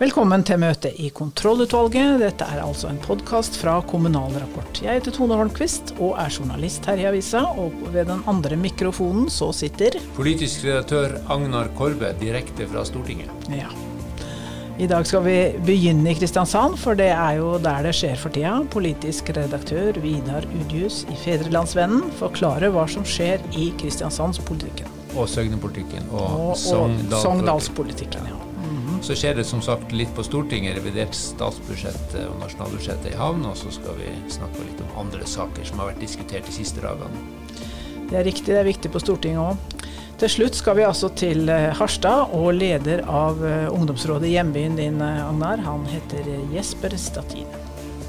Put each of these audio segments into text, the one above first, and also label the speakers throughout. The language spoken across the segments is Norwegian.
Speaker 1: Velkommen til møte i kontrollutvalget. Dette er altså en podkast fra Kommunal Rapport. Jeg heter Tone Holmquist og er journalist her i avisa. Og ved den andre mikrofonen så sitter
Speaker 2: Politisk redaktør Agnar Korbe, direkte fra Stortinget.
Speaker 1: Ja. I dag skal vi begynne i Kristiansand, for det er jo der det skjer for tida. Politisk redaktør Vidar Udjus i Fedrelandsvennen forklarer hva som skjer i Kristiansandspolitikken.
Speaker 2: Og Søgne-politikken og,
Speaker 1: Og, og
Speaker 2: Sogndal-
Speaker 1: Sogndalspolitikken. Ja.
Speaker 2: Så skjer det som sagt litt på Stortinget, revidert statsbudsjett og nasjonalbudsjettet i havn. Og så skal vi snakke litt om andre saker som har vært diskutert de siste dagene.
Speaker 1: Det er riktig, det er viktig på Stortinget òg. Til slutt skal vi altså til eh, Harstad, og leder av eh, ungdomsrådet i hjembyen din, eh, Agnar, han heter Jesper Statin.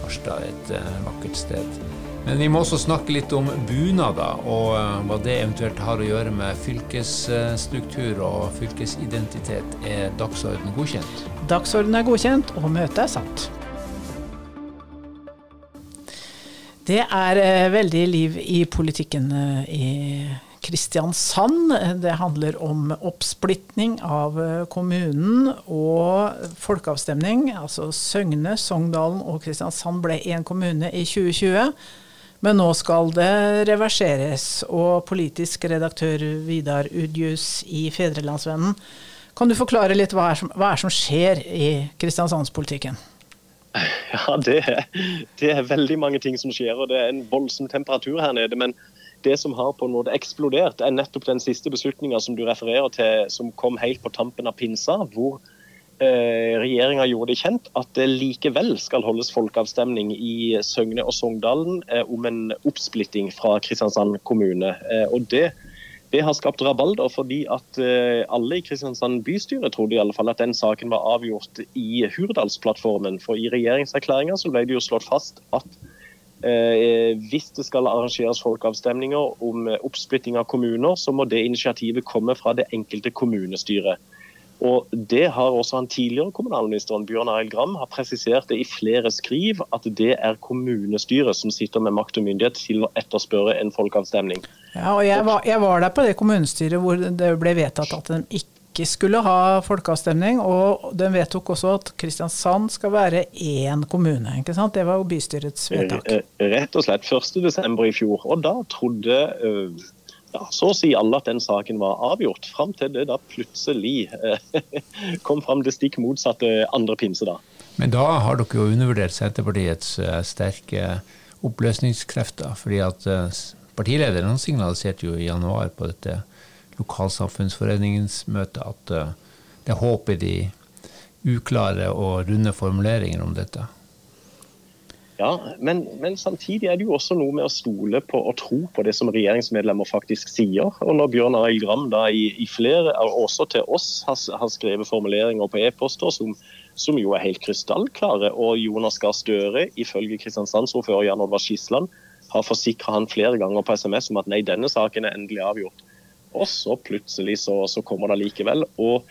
Speaker 2: Harstad er et eh, vakkert sted. Men vi må også snakke litt om bunader, og eh, hva det eventuelt har å gjøre med fylkesstruktur og fylkesidentitet. Er dagsorden godkjent?
Speaker 1: Dagsordenen er godkjent, og møtet er satt. Det er eh, veldig liv i politikken eh, i Kristiansand. Det handler om oppsplitning av kommunen og folkeavstemning. Altså Søgne, Sogndalen og Kristiansand ble én kommune i 2020. Men nå skal det reverseres. Og politisk redaktør Vidar Udjus i Fedrelandsvennen, kan du forklare litt hva er som, hva er som skjer i Kristiansandspolitikken?
Speaker 3: Ja, det er, det er veldig mange ting som skjer, og det er en voldsom temperatur her nede. Men det som har på en måte eksplodert, er nettopp den siste beslutninga som du refererer til, som kom helt på tampen av pinsa, hvor eh, regjeringa gjorde det kjent at det likevel skal holdes folkeavstemning i Søgne og Sogndalen eh, om en oppsplitting fra Kristiansand kommune. Eh, og det det har skapt rabalder fordi at eh, alle i Kristiansand bystyre trodde i alle fall at den saken var avgjort i Hurdalsplattformen. For i regjeringserklæringa ble det jo slått fast at eh, hvis det skal arrangeres folkeavstemninger om eh, oppsplitting av kommuner, så må det initiativet komme fra det enkelte kommunestyret. Og Det har også han tidligere kommunalministeren Bjørn Arild Gram har presisert det i flere skriv, at det er kommunestyret som sitter med makt og myndighet til å etterspørre en folkeavstemning.
Speaker 1: Ja, og jeg var, jeg var der på det kommunestyret hvor det ble vedtatt at de ikke skulle ha folkeavstemning. Og den vedtok også at Kristiansand skal være én kommune. ikke sant? Det var jo bystyrets vedtak.
Speaker 3: Eh, Rett og slett 1.12. i fjor. Og da trodde eh, ja, så å si alle at den saken var avgjort, fram til det da plutselig eh, kom fram det stikk motsatte andre pinse. da.
Speaker 2: Men da har dere jo undervurdert Senterpartiets eh, sterke oppløsningskrefter. fordi at eh, partilederen signaliserte jo i januar på dette lokalsamfunnsforeningens møte at det er håp i de uklare og runde formuleringer om dette.
Speaker 3: Ja, men, men, samtidig er det jo også noe med å stole på og tro på det som regjeringsmedlemmer faktisk sier. Og når Bjørn Arild Gram da i, i flere, også til oss, har, har skrevet formuleringer på e-poster som, som, jo er helt krystallklare, og Jonas Gahr Støre, ifølge Kristiansandsordfører Jan Oddvar Skisland, har forsikra han flere ganger på SMS om at nei, denne saken er endelig avgjort. Og så plutselig så, så kommer det likevel. og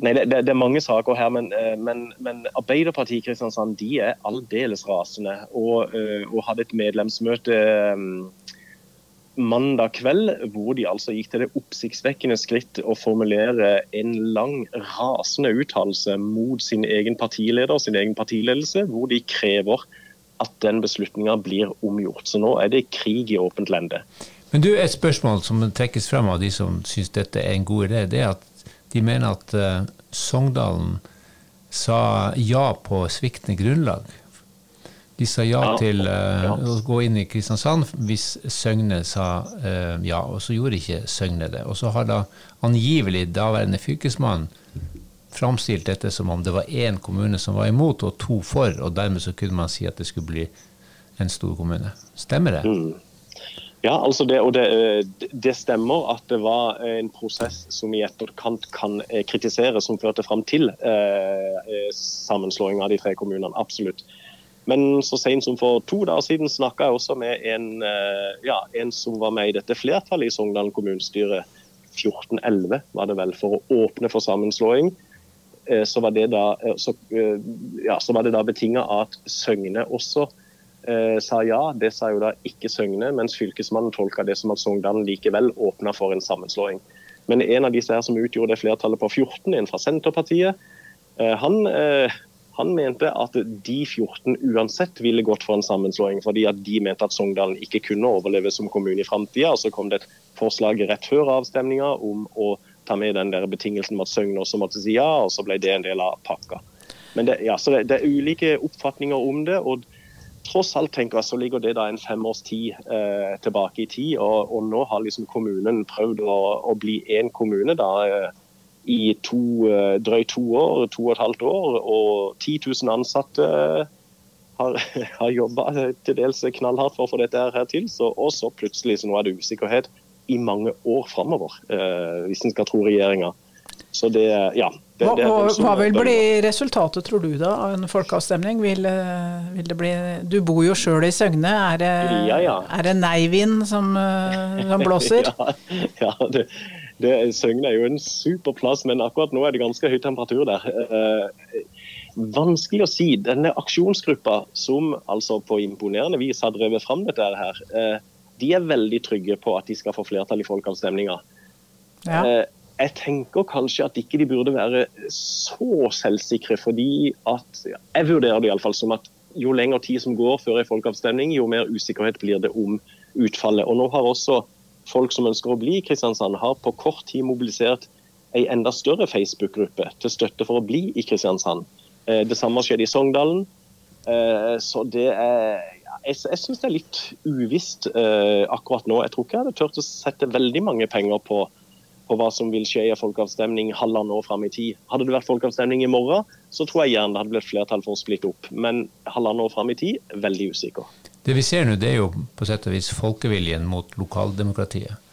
Speaker 3: Nei, det, det, er mange saker her, men, men, men Arbeiderpartiet i Kristiansand de er aldeles rasende. Og, og hadde et medlemsmøte mandag kveld hvor de altså gikk til det oppsiktsvekkende skritt å formulere en lang, rasende uttalelse mot sin egen partileder og sin egen partiledelse, hvor de krever at den beslutninga blir omgjort. Så nå er det krig i åpent lende.
Speaker 2: Men du, Et spørsmål som trekkes frem av de som syns dette er en god idé, det er at de mener at uh, Sogndalen sa ja på sviktende grunnlag. De sa ja, ja til uh, ja. å gå inn i Kristiansand hvis Søgne sa uh, ja, og så gjorde ikke Søgne det. Og så har da angivelig daværende fylkesmann framstilt dette som om det var én kommune som var imot og to for, og dermed så kunne man si at det skulle bli en stor kommune. Stemmer det?
Speaker 3: Mm. Ja, altså det, og det, det, stemmer at det var en prosess som i etterkant kan kritiseres, som førte fram til eh, sammenslåing av de tre kommunene. Absolutt. Men så sent som for to dager siden snakka jeg også med en, ja, en, som var med i dette flertallet i Sogndalen kommunestyre. 1411 var det vel, for å åpne for sammenslåing. Så var det da, så, ja, da betinga at Søgne også eh, sa ja. Det sa jo da ikke Søgne, mens fylkesmannen tolka det som at Sogndalen likevel åpna for en sammenslåing. Men en av disse her som utgjorde det flertallet på 14, en fra Senterpartiet, Han, han, mente at de 14 uansett ville gått for en sammenslåing, fordi at de mente at Sogndalen ikke kunne overleve som kommune i framtida. Så kom det et forslag rett før avstemninga om å ta med den der betingelsen om at Søgne også måtte si ja, og så ble det en del av pakka. Men det, ja, så det, det er ulike oppfatninger om det. og tross alt tenker jeg, så ligger det da en femårs tid eh, tilbake i tid. Og, og, nå har liksom kommunen prøvd å, å bli én kommune da, eh, i to, eh, drøyt to år, to og et halvt år. Og 10 000 ansatte har, har jobba til dels knallhardt for å få dette her til. Så, og så plutselig så nå er det usikkerhet i mange år framover, eh, hvis en skal tro regjeringa. Så det, ja. Det,
Speaker 1: hva, det hva, vil bli resultatet, tror du, da, av en folkeavstemning? Vil, eh, vil det bli Du bor jo sjøl i Søgne. Er det, ja, ja. Er det nei-vind som, eh, som, blåser?
Speaker 3: ja, ja det, det, Søgne er jo en super plass, men akkurat nå er det ganske høy temperatur der. Eh, vanskelig å si. Denne aksjonsgruppa som altså på imponerende vis har drevet fram dette her, de er veldig trygge på at de skal få flertall i folkeavstemninga. Ja. Eh, jeg tenker kanskje at ikke de burde være så selvsikre, fordi at Jeg vurderer det iallfall som at jo lengre tid som går før en folkeavstemning, jo mer usikkerhet blir det om utfallet. Og nå har også folk som ønsker å bli i Kristiansand, har på kort tid mobilisert en enda større Facebook-gruppe til støtte for å bli i Kristiansand. Eh, det samme skjedde i Sogndalen. Eh, så det er jeg, jeg syns det er litt uvisst uh, akkurat nå. Jeg tror ikke jeg hadde turt å sette veldig mange penger på, på hva som vil skje i folkeavstemning halvannet år fram i tid. Hadde det vært folkeavstemning i morgen, så tror jeg gjerne det hadde blitt flertall for å splitte opp. Men halvannet år fram i tid, veldig usikker.
Speaker 2: Det vi ser nå, det er jo på sett og vis folkeviljen mot lokaldemokratiet.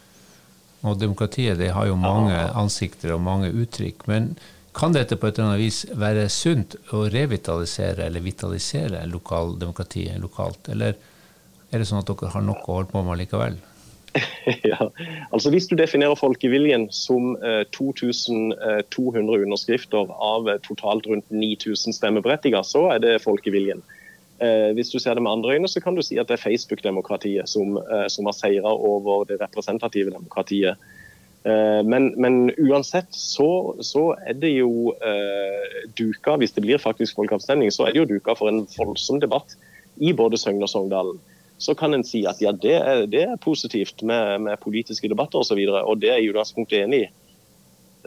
Speaker 2: Og demokratiet det har jo mange ansikter og mange uttrykk. men kan dette på et eller annet vis være sunt å revitalisere eller vitalisere lokaldemokratiet lokalt, eller er det sånn at dere har nok å holde på med likevel?
Speaker 3: Ja, altså Hvis du definerer folkeviljen som 2200 eh, eh, underskrifter av eh, totalt rundt 9000 stemmeberettigede, så er det folkeviljen. Hvis du ser det med andre øyne, så kan du si at det er Facebook-demokratiet som, som har seira over det representative demokratiet. Men, men, uansett så, så, er det jo duka, hvis det blir faktisk folkeavstemning, så er det jo duka for en voldsom debatt i både Søgne og Sogndalen. Så kan en si at ja, det er, det er positivt med, med politiske debatter osv., og, så videre, og det er jeg i utgangspunktet enig i.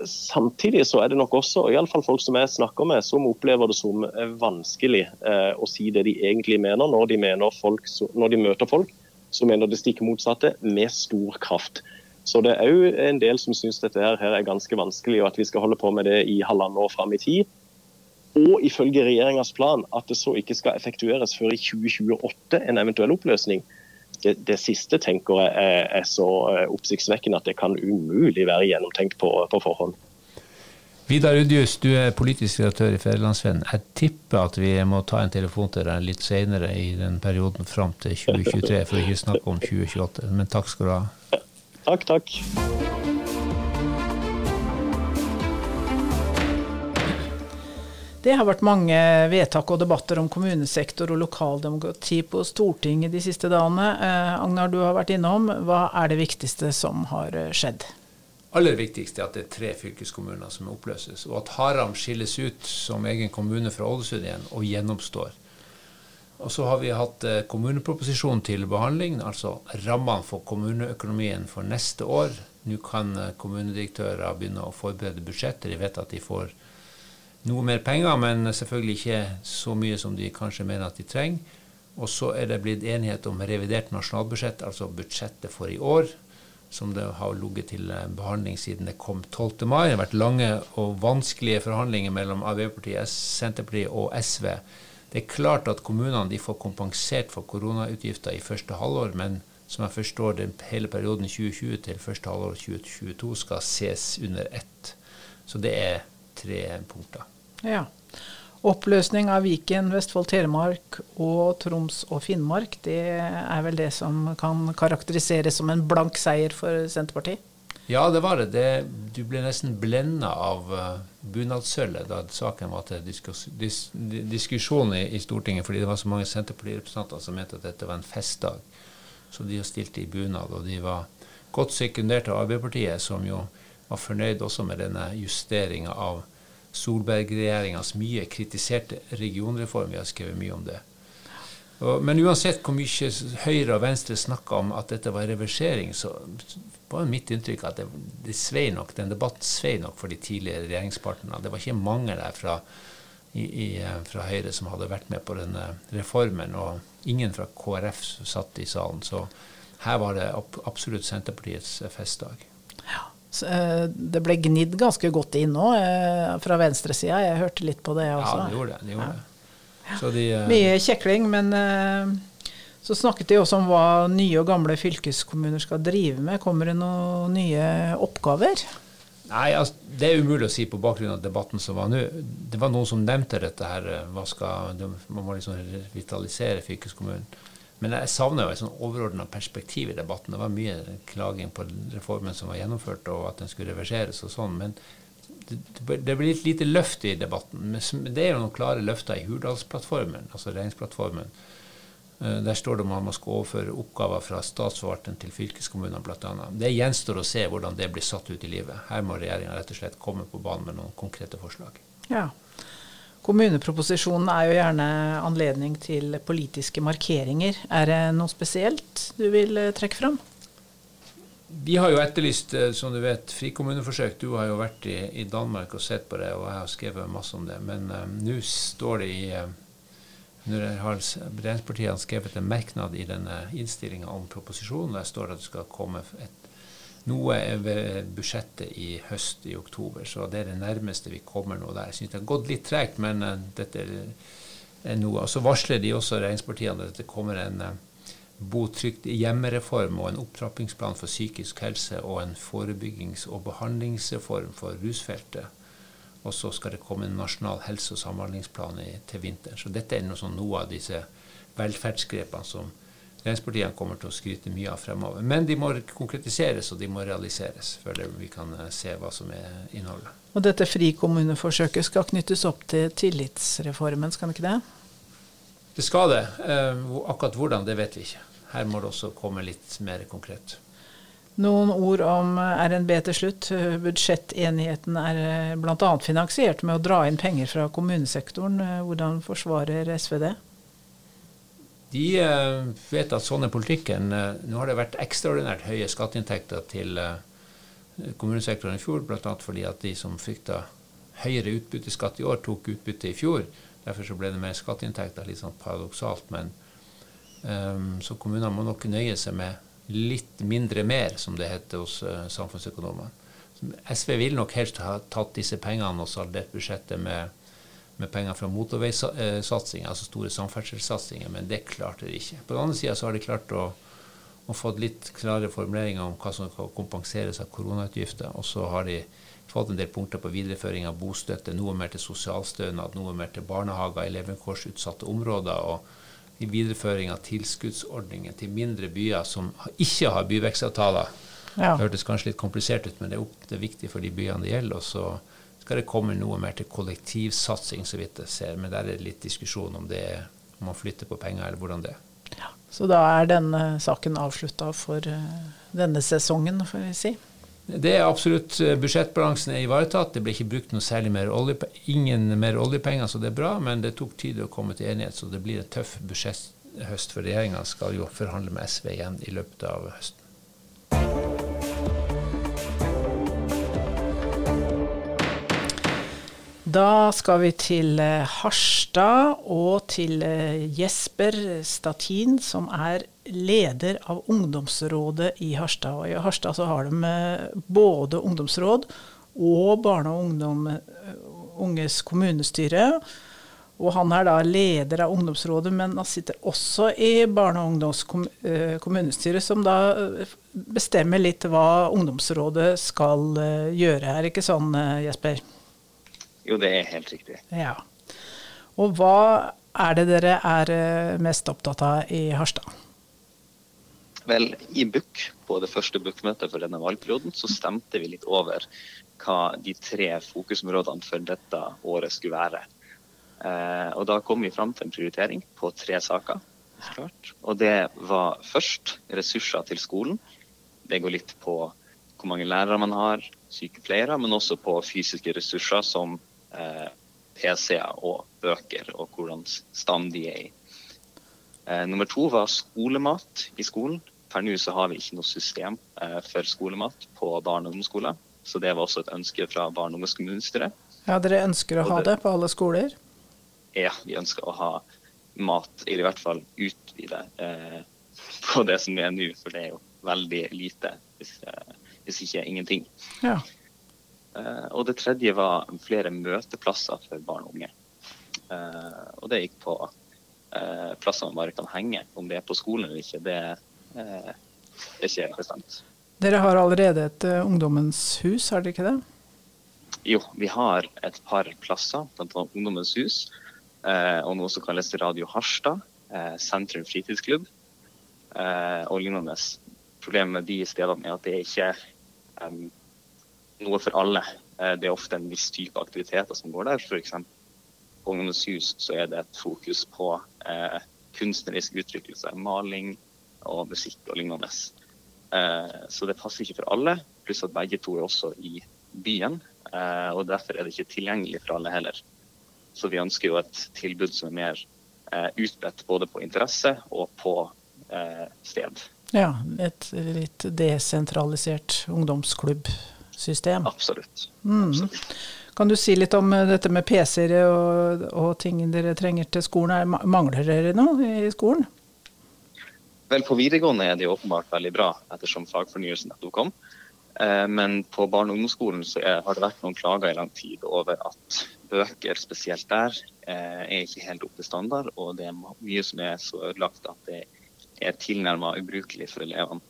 Speaker 3: Samtidig så er det nok også i alle fall folk som jeg snakker med, som opplever det som vanskelig eh, å si det de egentlig mener, når de, mener folk, når de møter folk som mener det stikk motsatte, med stor kraft. Så det er òg en del som syns dette her, er ganske vanskelig, og at vi skal holde på med det i halvannet år fram i tid. Og ifølge regjeringas plan at det så ikke skal effektueres før i 2028, en eventuell oppløsning. Det, det siste tenker jeg er, er så eh, oppsiktsvekkende at det kan umulig være gjennomtenkt på, på forhånd.
Speaker 2: Vidar Udjus, du er politisk redaktør i Federlandsvennen. Jeg tipper at vi må ta en telefon til deg litt senere i den perioden fram til 2023, for ikke å snakke om 2028. Men takk skal du ha.
Speaker 3: Takk, takk.
Speaker 1: Det har vært mange vedtak og debatter om kommunesektor og lokaldemokrati på Stortinget de siste dagene. Eh, Agnar, du har vært innom. Hva er det viktigste som har eh, skjedd?
Speaker 2: Aller viktigste er at det er tre fylkeskommuner som oppløses, og at Haram skilles ut som egen kommune fra Ålesund igjen og gjennomstår. Og så har vi hatt eh, kommuneproposisjonen til behandling, altså rammene for kommuneøkonomien for neste år. Nå kan eh, kommunedirektører begynne å forberede budsjetter. De vet at de får noe mer penger, men selvfølgelig ikke så mye som de kanskje mener at de trenger. Og så er det blitt enighet om revidert nasjonalbudsjett, altså budsjettet for i år, som det har ligget til eh, behandling siden det kom 12. mai. Det har vært lange og vanskelige forhandlinger mellom Arbeiderpartiet, Senterpartiet og SV det er klart at kommunene får kompensert for koronautgifter i første halvår, men som jeg forstår den hele perioden 2020 til første halvår 2022 skal ses under ett. Så det er tre punkter.
Speaker 1: Ja. Oppløsning av Viken, Vestfold, Telemark og Troms og Finnmark, det er vel det som kan karakteriseres som en blank seier for Senterpartiet?
Speaker 2: Ja, det var det. det du ble nesten blenda av uh, bunadssølvet da saken var til diskus, dis, diskusjon i, i, Stortinget, fordi det var så mange Senterpartirepresentanter som mente at dette var en festdag. Så de stilte i bunad, og de var godt sekundert av Arbeiderpartiet, som jo var fornøyd også med denne justeringa av Solberg-regjeringas mye kritiserte regionreform. Vi har skrevet mye om det. Og, men uansett hvor mye Høyre og Venstre snakka om at dette var reversering, så var mitt inntrykk at det, det svei nok, den debatten svei nok for de tidligere regjeringspartnerne. Det var ikke mange der fra, i, i, fra Høyre som hadde vært med på denne reformen, og ingen fra KrF satt i salen. Så her var det absolutt Senterpartiets festdag.
Speaker 1: Ja. Eh, det ble gnidd ganske godt inn nå eh, fra venstresida. Jeg hørte litt på det også.
Speaker 2: Ja, det gjorde det. det, gjorde ja.
Speaker 1: det. De, uh, Mye kjekling, men så snakket de også om hva nye og gamle fylkeskommuner skal drive med. Kommer det noen nye oppgaver?
Speaker 2: Nei, altså, Det er umulig å si på bakgrunn av debatten som var nå. Det var noen som nevnte dette her. Hva skal, man må liksom vitalisere fylkeskommunen. Men jeg savner jo et sånn overordna perspektiv i debatten. Det var mye klaging på reformen som var gjennomført, og at den skulle reverseres og sånn. Men det, det blir litt lite løft i debatten. Men det er jo noen klare løfter i Hurdalsplattformen, altså regjeringsplattformen. Eh, der står det om at man skal overføre oppgaver fra statsforvalteren til fylkeskommunene bl.a. Det gjenstår å se hvordan det blir satt ut i livet. Her må regjeringa rett og slett komme på banen med noen konkrete forslag.
Speaker 1: Ja. Kommuneproposisjonen er jo gjerne anledning til politiske markeringer. Er det noe spesielt du vil eh, trekke fram?
Speaker 2: Vi har jo etterlyst eh, som du vet, frikommuneforsøk. Du har jo vært i, i, Danmark og sett på det, og jeg har skrevet masse om det. Men uh, nå står det i uh, Når har regjeringspartiene skrevet en merknad i denne innstillinga om proposisjonen, der står det at det skal komme et noe er ved budsjettet i høst, i oktober, så det er det nærmeste vi kommer nå der. Jeg syns det har gått litt tregt, men uh, dette er noe. Og så varsler de også regjeringspartiene at det kommer en uh, bo trygt hjemmereform og en opptrappingsplan for psykisk helse og en forebyggings- og behandlingsreform for rusfeltet. Og så skal det komme en nasjonal helse- og samhandlingsplan til vinteren. Så dette er noe, sånn, noe av disse velferdsgrepene som regjeringspartiene kommer til å skryte mye av fremover. Men de må konkretiseres og de må realiseres før vi kan eh, se hva som er innholdet.
Speaker 1: Og dette frikommuneforsøket skal knyttes opp til tillitsreformen, skal det ikke det?
Speaker 2: Det skal det. Eh, akkurat hvordan, det vet vi ikke. Her må det også komme litt mer konkret.
Speaker 1: Noen ord om eh, RNB til slutt. Budsjettenigheten er bl.a. finansiert med å dra inn penger fra kommunesektoren. Hvordan forsvarer SV det?
Speaker 2: De eh, vet at sånn er politikken. Eh, nå har det vært ekstraordinært høye skatteinntekter til eh, kommunesektoren i fjor, bl.a. fordi at de som fikk da høyere utbytteskatt i år, tok utbytte i fjor. Derfor så ble det mer skatteinntekter, litt sånn paradoksalt. Men um, så kommunene må nok nøye seg med litt mindre mer, som det heter hos uh, samfunnsøkonomene. SV vil nok helst ha tatt disse pengene og saldert budsjettet med med penger fra motorveisatsing, altså store samferdselssatsinger, men det klarte de ikke. På den andre sida har de klart å, å få litt klare formuleringer om hva som kan kompenseres av koronautgifter. Og så har de fått en del punkter på videreføring av bostøtte, noe mer til sosialstønad, noe mer til barnehager i levekårsutsatte områder. og i videreføring av tilskuddsordningen til mindre byer som ikke har byvekstavtaler. Ja. Det hørtes kanskje litt komplisert ut, men det er, opp, det er viktig for de byene det gjelder. og så skal det komme noe mer til kollektivsatsing, så vidt jeg ser. Men der er det litt diskusjon om det om man flytter på penger, eller hvordan det er.
Speaker 1: Ja, så da er denne saken avslutta for uh, denne sesongen, får vi si?
Speaker 2: Det er absolutt. Eh, budsjettbalansen er ivaretatt. Det ble ikke brukt noe særlig mer oljepenger, ingen mer oljepenger, så det er bra. Men det tok tid å komme til enighet, så det blir en tøff budsjetthøst. For regjeringa skal jo forhandle med SV igjen i løpet av høsten.
Speaker 1: Da skal vi til eh, Harstad og til eh, Jesper Statin, som er leder av ungdomsrådet i Harstad. Og I Harstad så har de eh, både ungdomsråd og barne- og ungdom, unges kommunestyre. Og han er da leder av ungdomsrådet, men han sitter også i barne- og ungdomskommunestyret, som da bestemmer litt hva ungdomsrådet skal gjøre. Er det ikke sånn, Jesper?
Speaker 4: Jo, det er helt riktig.
Speaker 1: Ja. Og hva er det dere er eh, mest opptatt av i Harstad?
Speaker 4: Vel, i BUK, på det første BUK-møtet for denne valgperioden, så stemte vi litt over hva de tre fokusområdene for dette året skulle være. Eh, og da kom vi fram til en prioritering på tre saker. Klart. Og det var først ressurser til skolen. Det går litt på hvor mange lærere man har, sykepleiere, men også på fysiske ressurser som PC-er og bøker, og hvordan stand de er i. Eh, nummer to var skolemat i skolen. Per nå så har vi ikke noe system eh, for skolemat på barne- og ungdomsskoler. Så det var også et ønske fra barne- og ungdomskommunestyret.
Speaker 1: Ja, Dere ønsker å ha det på alle skoler?
Speaker 4: Ja, vi ønsker å ha mat, eller i hvert fall utvide eh, på det som er nå, for det er jo veldig lite, hvis, eh, hvis ikke ingenting.
Speaker 1: Ja.
Speaker 4: Eh, og det tredje var flere møteplasser for barn og unge. Eh, og det gikk på eh, plasser man bare kan henge. Om det er på skolen eller ikke, det er ikke helt bestemt.
Speaker 1: Dere har allerede et ungdommens hus, har dere ikke det?
Speaker 4: Jo, vi har et par plasser, bl.a. Ungdommens hus og noe som kalles Radio Harstad, sentrum fritidsklubb og lignende. Problemet med de stedene er at det ikke er um, noe for alle. Eh, det er ofte en viss type aktiviteter som går der. F.eks. på Ungdomshus så er det et fokus på eh, kunstnerisk uttrykkelse, maling og musikk og lignende. Eh, så det passer ikke for alle. Pluss at begge to er også i byen, eh, og derfor er det ikke tilgjengelig for alle heller. Så vi ønsker jo et tilbud som er mer eh, utbredt både på interesse og på eh, sted.
Speaker 1: Ja, et litt desentralisert ungdomsklubbsystem.
Speaker 4: Absolutt.
Speaker 1: Mm.
Speaker 4: Absolutt.
Speaker 1: Kan du si litt om eh, dette med PC-er og, og ting dere trenger til skolen? Er, mangler dere noe i skolen?
Speaker 4: Vel, på videregående er det jo åpenbart veldig bra, ettersom fagfornyelsen nettopp kom. Eh, Men på barne- og ungdomsskolen så er, har det vært noen klager i lang tid over at bøker, spesielt der, eh, er ikke helt opp til standard. Og det er mye som er så ødelagt at det er tilnærmet ubrukelig for elevene.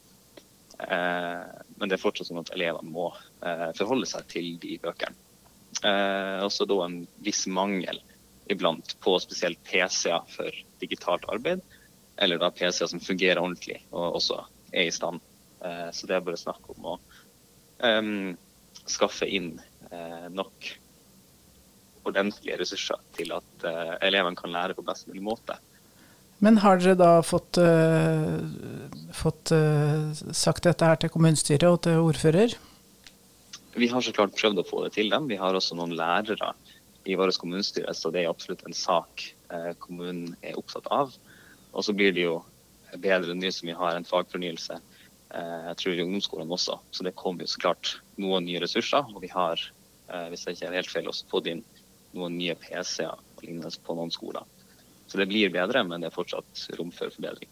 Speaker 4: Eh, Men det er fortsatt sånn at elevene må eh, forholde seg til de bøkene. Eh, Også da en viss mangel iblant på spesielt PC-er for digitalt arbeid. Eller da PC-er som fungerer ordentlig og også er i stand. Så det er bare snakk om å em, skaffe inn eh, nok ordentlige ressurser til at eh, elevene kan lære på best mulig måte.
Speaker 1: Men har dere da fått, uh, fått uh, sagt dette her til kommunestyret og til ordfører?
Speaker 4: Vi har så klart prøvd å få det til dem. Vi har også noen lærere i vårt kommunestyre, så det er absolutt en sak eh, kommunen er opptatt av. Og så blir det jo bedre nå som vi har en fagfornyelse, jeg tror i ungdomsskolen også. Så det kommer jo så klart noen nye ressurser, og vi har, hvis jeg ikke er helt feil, også fått inn noen nye PC-er på noen skoler. Så det blir bedre, men det er fortsatt rom for forbedring.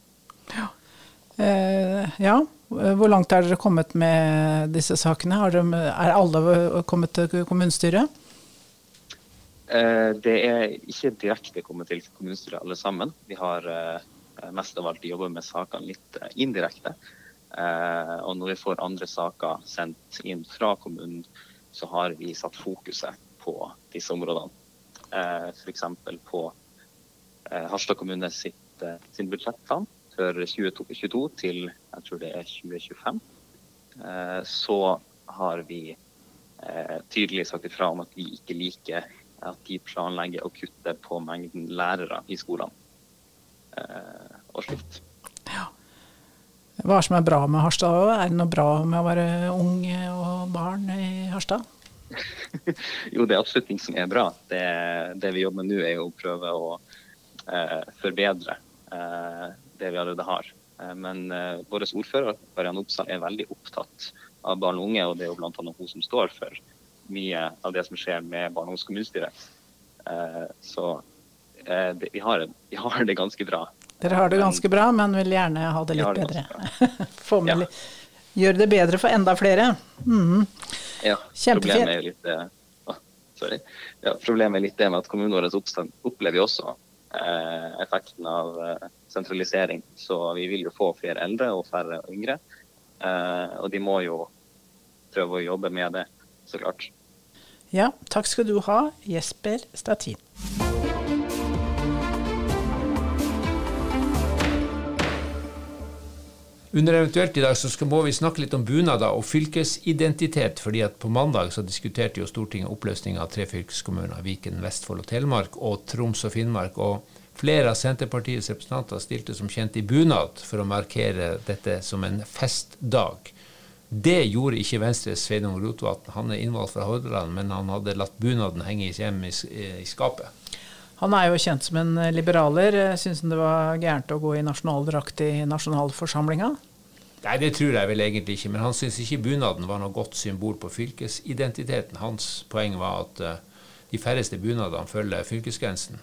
Speaker 1: Eh, ja, hvor langt er dere kommet med disse sakene? Har dere, er alle kommet til kommunestyret?
Speaker 4: Eh, Det er ikke direkte kommet til kommunestyret alle sammen. Vi har eh, mest av alt jobbet med sakene litt eh, indirekte. Eh, Og når vi får andre saker sendt inn fra kommunen, så har vi satt fokuset på disse områdene. Eh, F.eks. på Harstad kommune sitt, eh, sin budsjettplan for 2022 til jeg tror det er 2025. Eh, Så har vi eh, tydelig sagt ifra om at vi ikke liker at de planlegger å kutte på mengden lærere i skolene. Eh, og slikt.
Speaker 1: Hva er det som er bra med Harstad? Er det noe bra med å være ung og barn i Harstad?
Speaker 4: Jo, det er absolutt ting som er bra. Det, det vi jobber med nå, er å prøve å eh, forbedre eh, det vi allerede har. Eh, men eh, vår ordfører Marianne Opsahl er veldig opptatt av barn og unge, og det er jo bl.a. hun som står for mye av det som skjer med barne- og ungdomskommunestyret. Eh, så eh, det, vi, har, vi har det ganske bra.
Speaker 1: Dere har det ganske bra, men vil gjerne ha det litt
Speaker 4: det
Speaker 1: bedre. Få med
Speaker 4: Ja.
Speaker 1: litt, gjør det bedre for enda flere. Mm.
Speaker 4: Ja,
Speaker 1: Kjempefint.
Speaker 4: Problemet er litt Å, sorry. Ja, problemet er litt det med at kommunen vår oppstand opplever jo også eh, effekten av eh, sentralisering. Så vi vil jo få flere eldre og færre yngre. Eh, og de må jo prøve å jobbe med det, så klart.
Speaker 1: Ja, takk skal du ha, Jesper Statin.
Speaker 2: Under eventuelt i dag så skal, må vi snakke litt om bunader og fylkesidentitet. fordi at På mandag så diskuterte jo Stortinget oppløsning av tre fylkeskommuner, Viken, Vestfold og Telemark, og Troms og Finnmark. og Flere av Senterpartiets representanter stilte som kjent i bunad for å markere dette som en festdag. Det gjorde ikke Venstres Sveinung Rotevatn. Han er innvalgt fra Hordaland, men han hadde latt bunaden henge hjemme i, skapet.
Speaker 1: Han er jo kjent som en liberaler. Syns han det var gærent å gå i nasjonaldrakt i nasjonalforsamlinga?
Speaker 2: Nei, det tror jeg vel egentlig ikke. Men han syns ikke bunaden var noe godt symbol på fylkesidentiteten. Hans poeng var at uh, de færreste bunadene følger fylkesgrensen.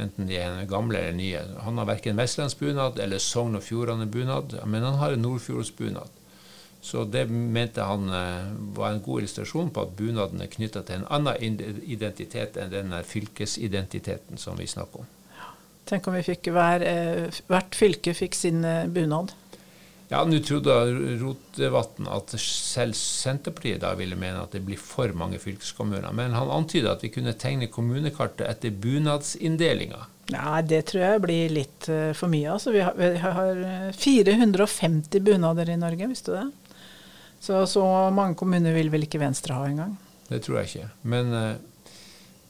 Speaker 2: Enten de er gamle eller nye. Han har verken vestlandsbunad eller Sogn og Fjordane-bunad, men han har en nordfjordsbunad. Så det mente han uh, var en god illustrasjon på at bunaden er knytta til en annen identitet enn den fylkesidentiteten som vi snakker om.
Speaker 1: Tenk om vi fikk hver, uh, hvert fylke fikk sin bunad.
Speaker 2: Ja, Nå trodde Rotevatn at selv Senterpartiet da ville mene at det blir for mange fylkeskommuner. Men han antyda at vi kunne tegne kommunekartet etter bunadsinndelinga.
Speaker 1: Nei, det tror jeg blir litt for mye. Altså, vi, har, vi har 450 bunader i Norge, visste du det? Så så mange kommuner vil vel ikke Venstre ha engang.
Speaker 2: Det tror jeg ikke. Men uh,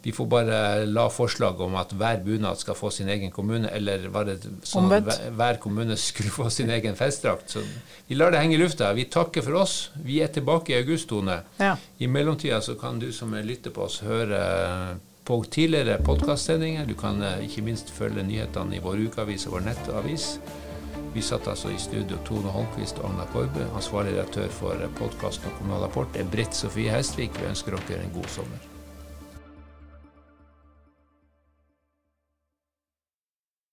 Speaker 2: vi får bare la forslaget om at hver bunad skal få sin egen kommune, eller var det sånn at hver kommune skulle få sin egen festdrakt. Så vi lar det henge i lufta. Vi takker for oss. Vi er tilbake i august, Tone. Ja. I mellomtida så kan du som lytter på oss, høre på tidligere podkastsendinger. Du kan eh, ikke minst følge nyhetene i vår ukeavis og vår nettavis. Vi satt altså i studio Tone Holmquist og Agna Korbe. Ansvarlig redaktør for podkasten og Kommunal Rapport er Britt Sofie Hestvik. Vi ønsker dere en god sommer.